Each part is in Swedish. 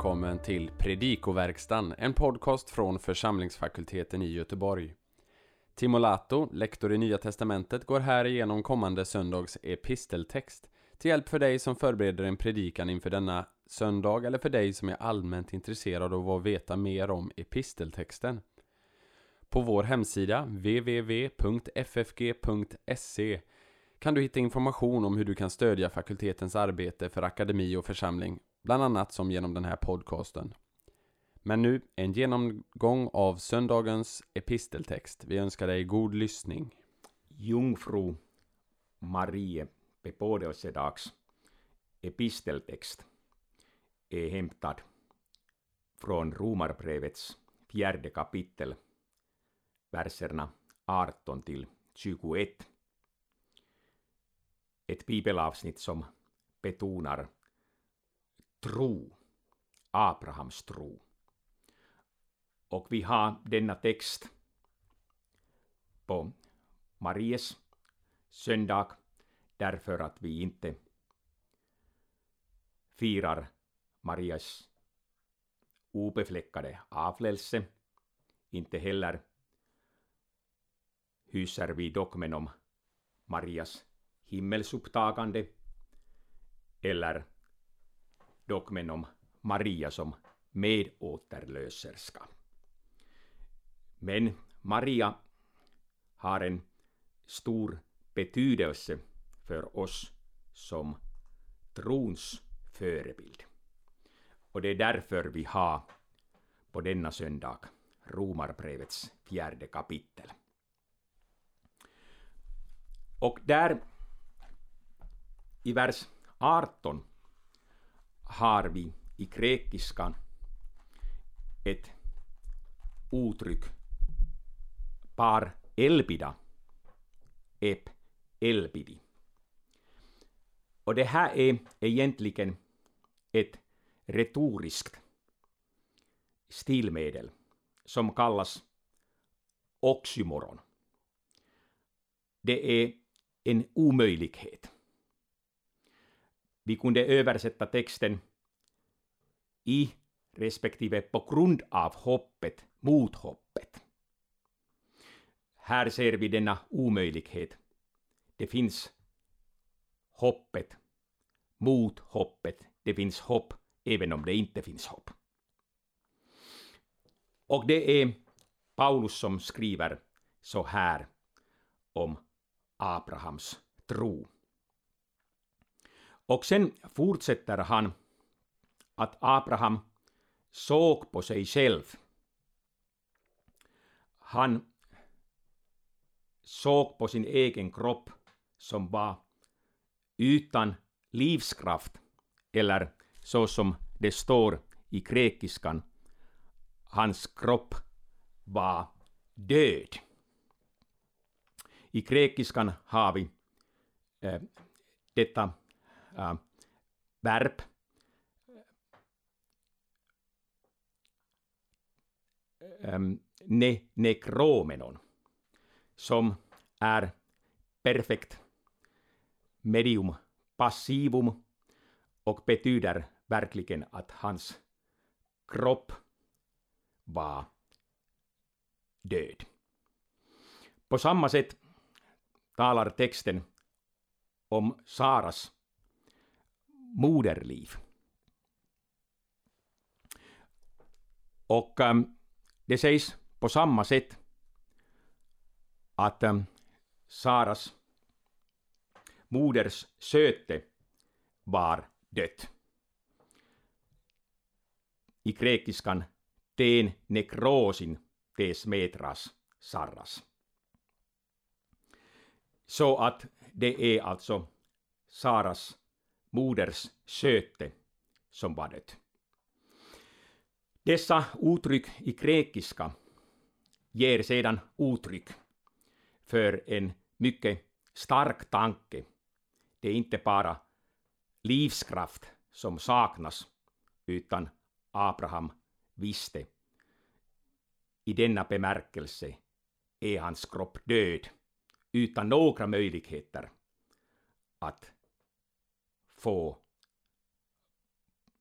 välkommen till Predikoverkstan, en podcast från församlingsfakulteten i Göteborg. Timo Lato, lektor i Nya Testamentet, går här igenom kommande söndags episteltext till hjälp för dig som förbereder en predikan inför denna söndag eller för dig som är allmänt intresserad av att veta mer om episteltexten. På vår hemsida www.ffg.se kan du hitta information om hur du kan stödja fakultetens arbete för akademi och församling, bland annat som genom den här podcasten. Men nu en genomgång av söndagens episteltext. Vi önskar dig god lyssning. Jungfru Marie bebådelsedags episteltext är hämtad från Romarbrevets fjärde kapitel, verserna 18 till 21. Ett bibelavsnitt som betonar tro, Abrahams tro. Och vi har denna text på Maries söndag därför att vi inte firar Marias obefläckade avlelse. Inte heller hyser vi dogmen om Marias himmelsupptagande eller dogmen om Maria som medåterlöserska. Men Maria har en stor betydelse för oss som trons förebild. Och det är därför vi har på denna söndag Romarbrevets fjärde kapitel. Och där i vers 18 har vi i grekiskan ett uttryck par elpida, ep elpidi. Och det här är egentligen ett retoriskt stilmedel som kallas oxymoron. Det är en omöjlighet. Vi kunde översätta texten i respektive på grund av hoppet mot hoppet. Här ser vi denna omöjlighet. Det finns hoppet mot hoppet. Det finns hopp även om det inte finns hopp. Och det är Paulus som skriver så här om Abrahams tro. Och sen fortsätter han att Abraham såg på sig själv. Han såg på sin egen kropp som var utan livskraft, eller så som det står i grekiskan, hans kropp var död. I grekiskan har vi eh, detta äh, verb ähm, ne, nekromenon som är perfekt medium passivum och betyder verkligen att hans kropp var död. På samma sätt talar texten om Saras moderliv. Och äm, det sägs på samma sätt att äm, Saras moders söte var dött. I grekiskan teen nekrosin tes metras sarras. Så att det är alltså Saras moders söte som var dött. Dessa uttryck i grekiska ger sedan uttryck för en mycket stark tanke. Det är inte bara livskraft som saknas, utan Abraham visste. I denna bemärkelse är hans kropp död, utan några möjligheter att få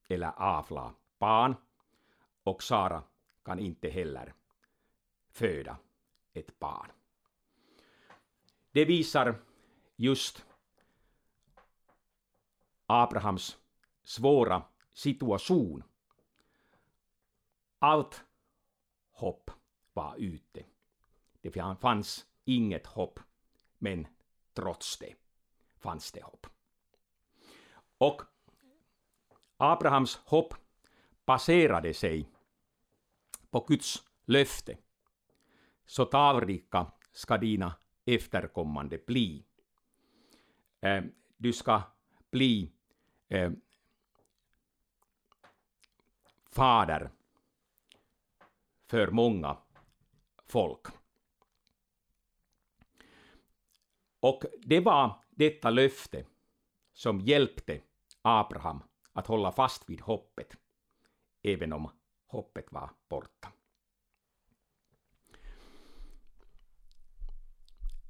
eller avla barn och Sara kan inte heller föda ett barn. Det visar just Abrahams svåra situation. Allt hopp var ute. Det fanns inget hopp, men trots det fanns det hopp. Och Abrahams hopp baserade sig på Guds löfte. Så talrika ska dina efterkommande bli. Eh, du ska bli eh, fader för många folk. Och det var detta löfte som hjälpte Abraham att hålla fast vid hoppet, även om hoppet var borta.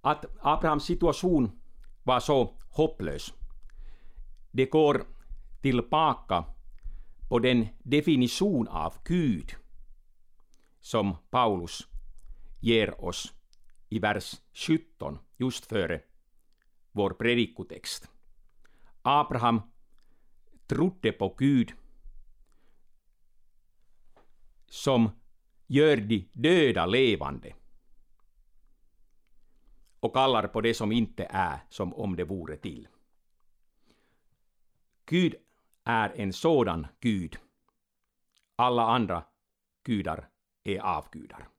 Att Abrahams situation var så hopplös, det går tillbaka på den definition av Gud som Paulus ger oss i vers 17, just före vår predikotext. Abraham trodde på Gud som gör de döda levande och kallar på det som inte är som om det vore till. Gud är en sådan Gud. Alla andra gudar är avgudar.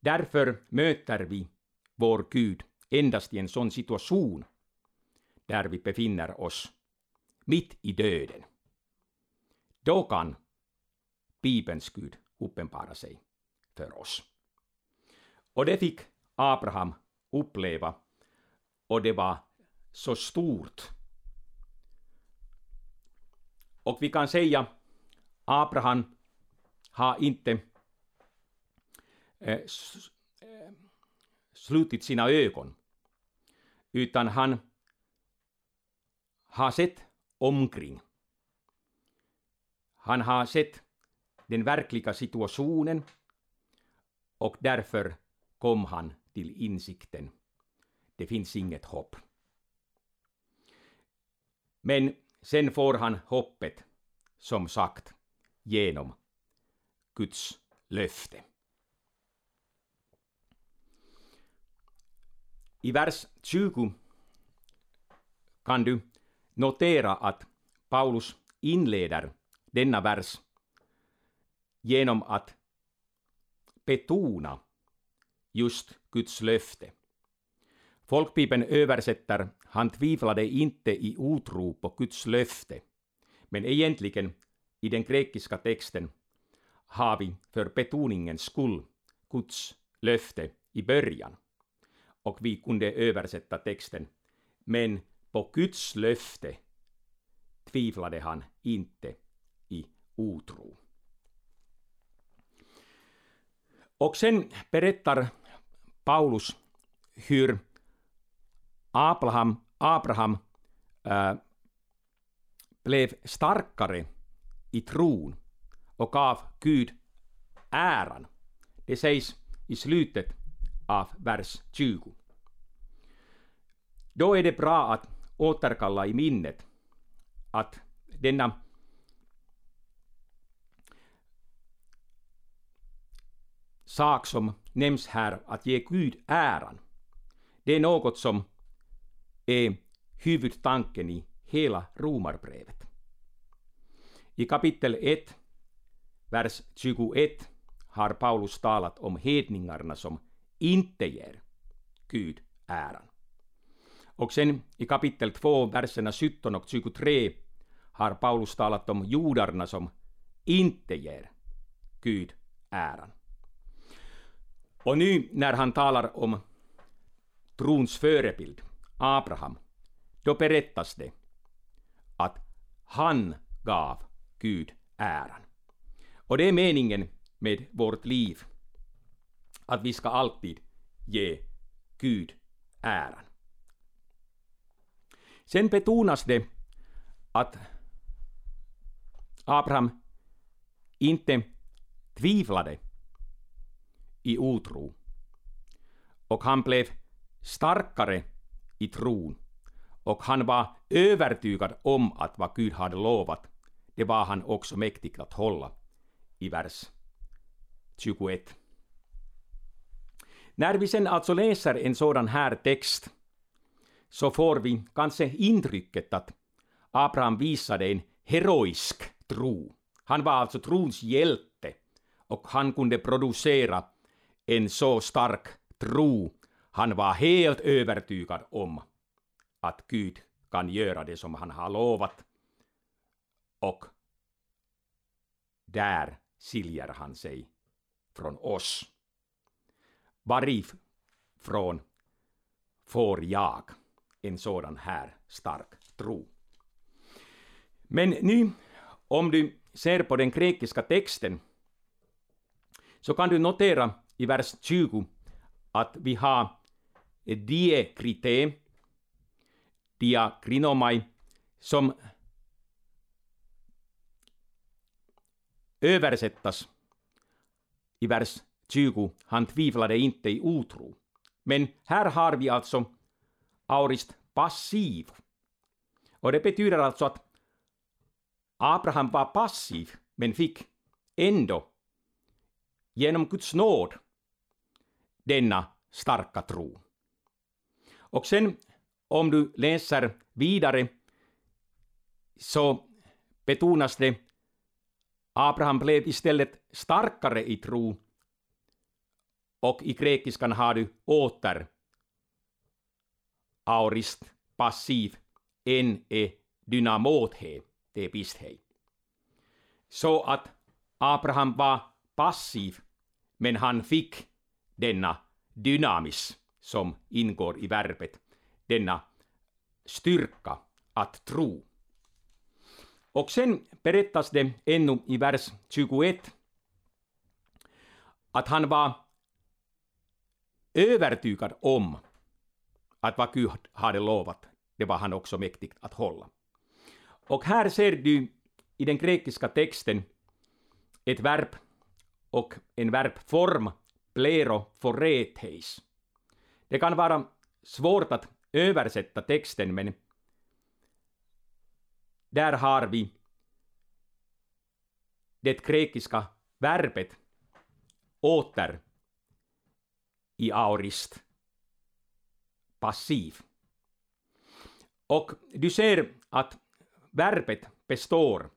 Därför möter vi vår Gud endast i en sån situation där vi befinner oss mitt i döden. Då kan Bibelns Gud uppenbara sig för oss. Och det fick Abraham uppleva och det var så stort. Och vi kan säga Abraham har inte eh, eh slutit sina ögon, utan han har sett omkring. Han har sett den verkliga situationen och därför kom han till insikten. Det finns inget hopp. Men sen får han hoppet, som sagt, genom Guds löfte. I vers 20 kan du notera att Paulus inleder denna vers genom att betona just Guds löfte. Folkbibeln översätter han tvivlade inte i otro på Guds löfte, men egentligen i den grekiska texten har vi för betoningens skull Guds löfte i början. Och vi kunde översätta texten men på Guds löfte tvivlade han inte i otro. Och sen berättar Paulus hur Abraham, Abraham äh, blev starkare i tron och gav Gud äran. Det sägs i slutet av vers 20. Då är det bra att återkalla i minnet att denna sak som nämns här, att ge Gud äran, det är något som är huvudtanken i hela Romarbrevet. I kapitel 1, vers 21 har Paulus talat om hedningarna som inte ger Gud äran. Och sen i kapitel 2, verserna 17 och 23 har Paulus talat om judarna som inte ger Gud äran. Och nu när han talar om trons förebild, Abraham, då berättas det att han gav Gud äran. Och det är meningen med vårt liv, att vi ska alltid ge Gud äran. Sen betonas det att Abraham inte tvivlade i otro. Och han blev starkare i tron. Och han var övertygad om att vad Gud hade lovat, det var han också mäktig att hålla. I vers 21. När vi sen alltså läser en sådan här text så får vi kanske intrycket att Abraham visade en heroisk tro. Han var alltså trons hjälte och han kunde producera en så stark tro. Han var helt övertygad om att Gud kan göra det som han har lovat. Och där skiljer han sig från oss. Varifrån får jag en sådan här stark tro? Men nu, om du ser på den grekiska texten, så kan du notera i vers 20 att vi har diekrite, diakrinomai, som översättas i vers 20, han tvivlade inte i otro. Men här har vi alltså aurist passiv. Och det betyder alltså att Abraham var passiv, men fick ändå genom Guds nåd denna starka tro. Och sen om du läser vidare så betonas det Abraham blev istället starkare i tro och i grekiskan har du åter aurist passiv en e dynamothe, det är pisthei. Så att Abraham var passiv, men han fick denna dynamis som ingår i verbet, denna styrka att tro. Och sen berättas det ännu i vers 21 att han var övertygad om att vad Gud hade lovat, det var han också mäktig att hålla. Och här ser du i den grekiska texten ett verb och en verbform, plero foreteis. Det kan vara svårt att översätta texten, men där har vi det grekiska verbet åter i aorist passiv. Och du ser att verbet består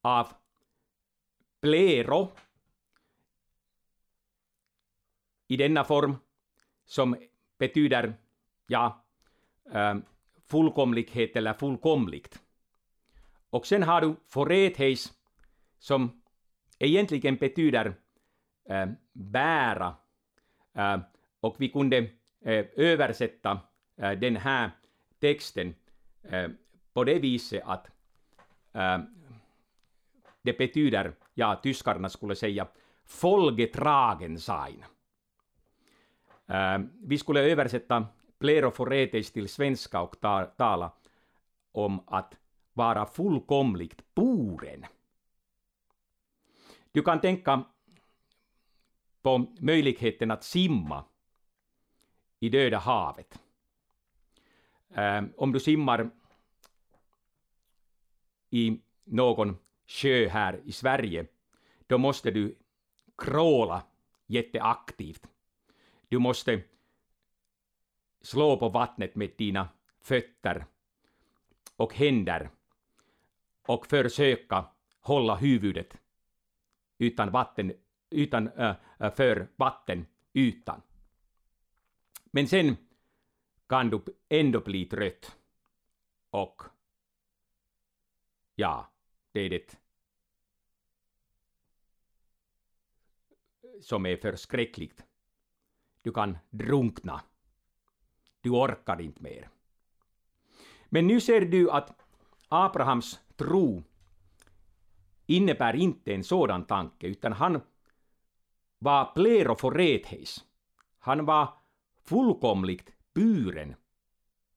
av plero i denna form som betyder ja, ähm, fullkomlighet eller fullkomligt. Och sen har du foretheis som egentligen betyder äh, bära. Äh, och vi kunde Eh, översätta eh, den här texten eh, på det viset att det betyder, ja, tyskarna skulle säga, folgetragen sein. Vi skulle översätta pleroforetes till svenska och ta, tala om att vara fullkomligt buren. Du kan tänka på möjligheten att simma i Döda havet. Ehm, om du simmar i någon sjö här i Sverige, då måste du kråla jätteaktivt. Du måste slå på vattnet med dina fötter och händer och försöka hålla huvudet utan vatten, utan, äh, för vattenytan. Men sen kan du ändå bli trött och ja, det är det som är förskräckligt. Du kan drunkna. Du orkar inte mer. Men nu ser du att Abrahams tro innebär inte en sådan tanke, utan han var pleroforetheis. Han var fullkomligt buren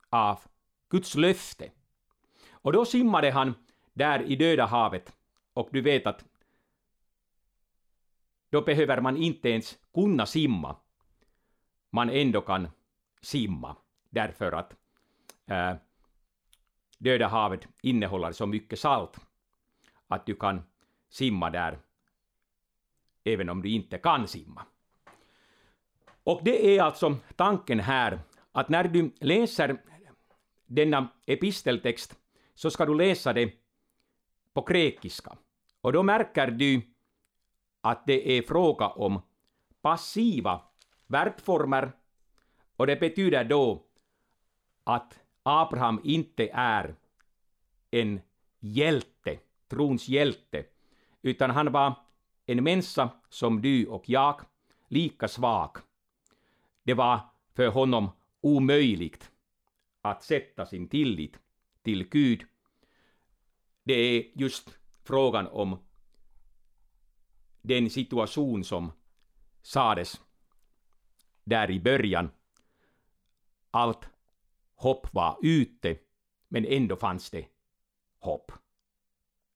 av Guds löfte. Och då simmade han där i Döda havet Och du vet att då behöver man inte ens kunna simma. Man ändå kan simma, därför att äh, Döda havet innehåller så mycket salt att du kan simma där även om du inte kan simma. Och det är alltså tanken här att när du läser denna episteltext så ska du läsa det på grekiska. Och då märker du att det är fråga om passiva verbformer och det betyder då att Abraham inte är en hjälte, trons hjälte, utan han var en människa som du och jag, lika svag. Det var för honom omöjligt att sätta sin tillit till Gud. Det är just frågan om den situation som sades där i början. Allt hopp var ute, men ändå fanns det hopp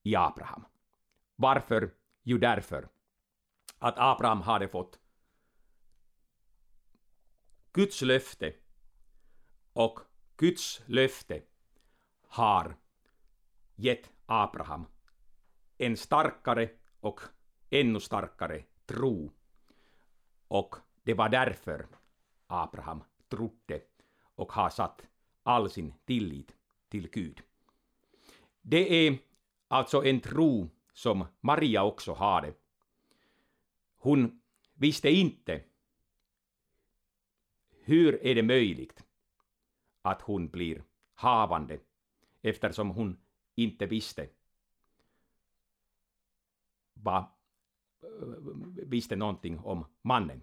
i Abraham. Varför? Jo, därför att Abraham hade fått Guds löfte och Guds löfte har gett Abraham en starkare och ännu starkare tro. Och det var därför Abraham trodde och har satt all sin tillit till Gud. Det är alltså en tro som Maria också hade. Hon visste inte hur är det möjligt att hon blir havande eftersom hon inte visste vad, visste någonting om mannen.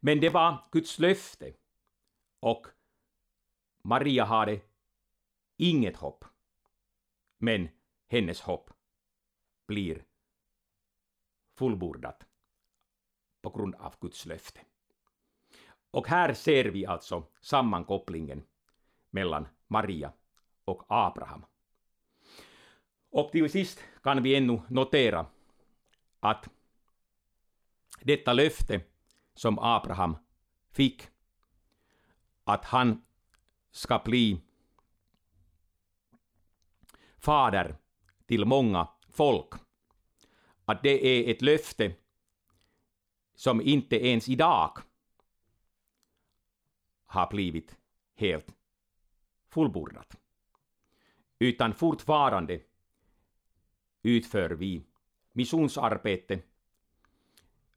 Men det var Guds löfte och Maria hade inget hopp. Men hennes hopp blir fullbordat på grund av Guds löfte. Och här ser vi alltså sammankopplingen mellan Maria och Abraham. Och till sist kan vi ännu notera att detta löfte som Abraham fick, att han ska bli fader till många folk. Att det är ett löfte som inte ens idag har blivit helt fullbordat. Utan fortfarande utför vi missionsarbete,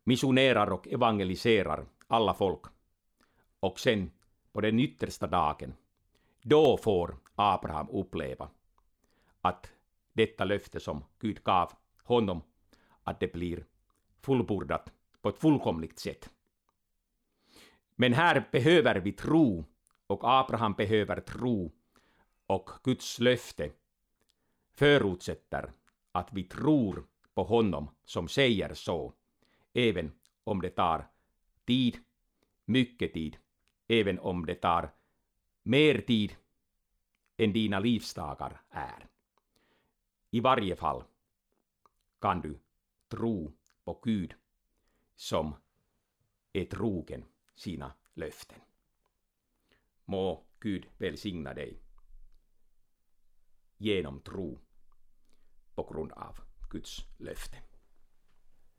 missionerar och evangeliserar alla folk. Och sen på den yttersta dagen, då får Abraham uppleva att detta löfte som Gud gav honom, att det blir fullbordat på ett fullkomligt sätt. Men här behöver vi tro, och Abraham behöver tro, och Guds löfte förutsätter att vi tror på honom som säger så, även om det tar tid, mycket tid, även om det tar mer tid än dina livsdagar är. I varje fall kan du tro på Gud som är trogen sina löften. Må Gud välsigna dig genom tro på grund av Guds löfte.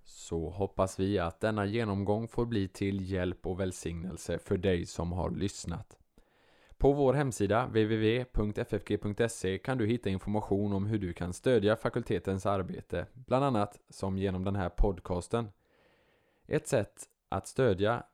Så hoppas vi att denna genomgång får bli till hjälp och välsignelse för dig som har lyssnat. På vår hemsida www.ffg.se kan du hitta information om hur du kan stödja fakultetens arbete, bland annat som genom den här podcasten. Ett sätt att stödja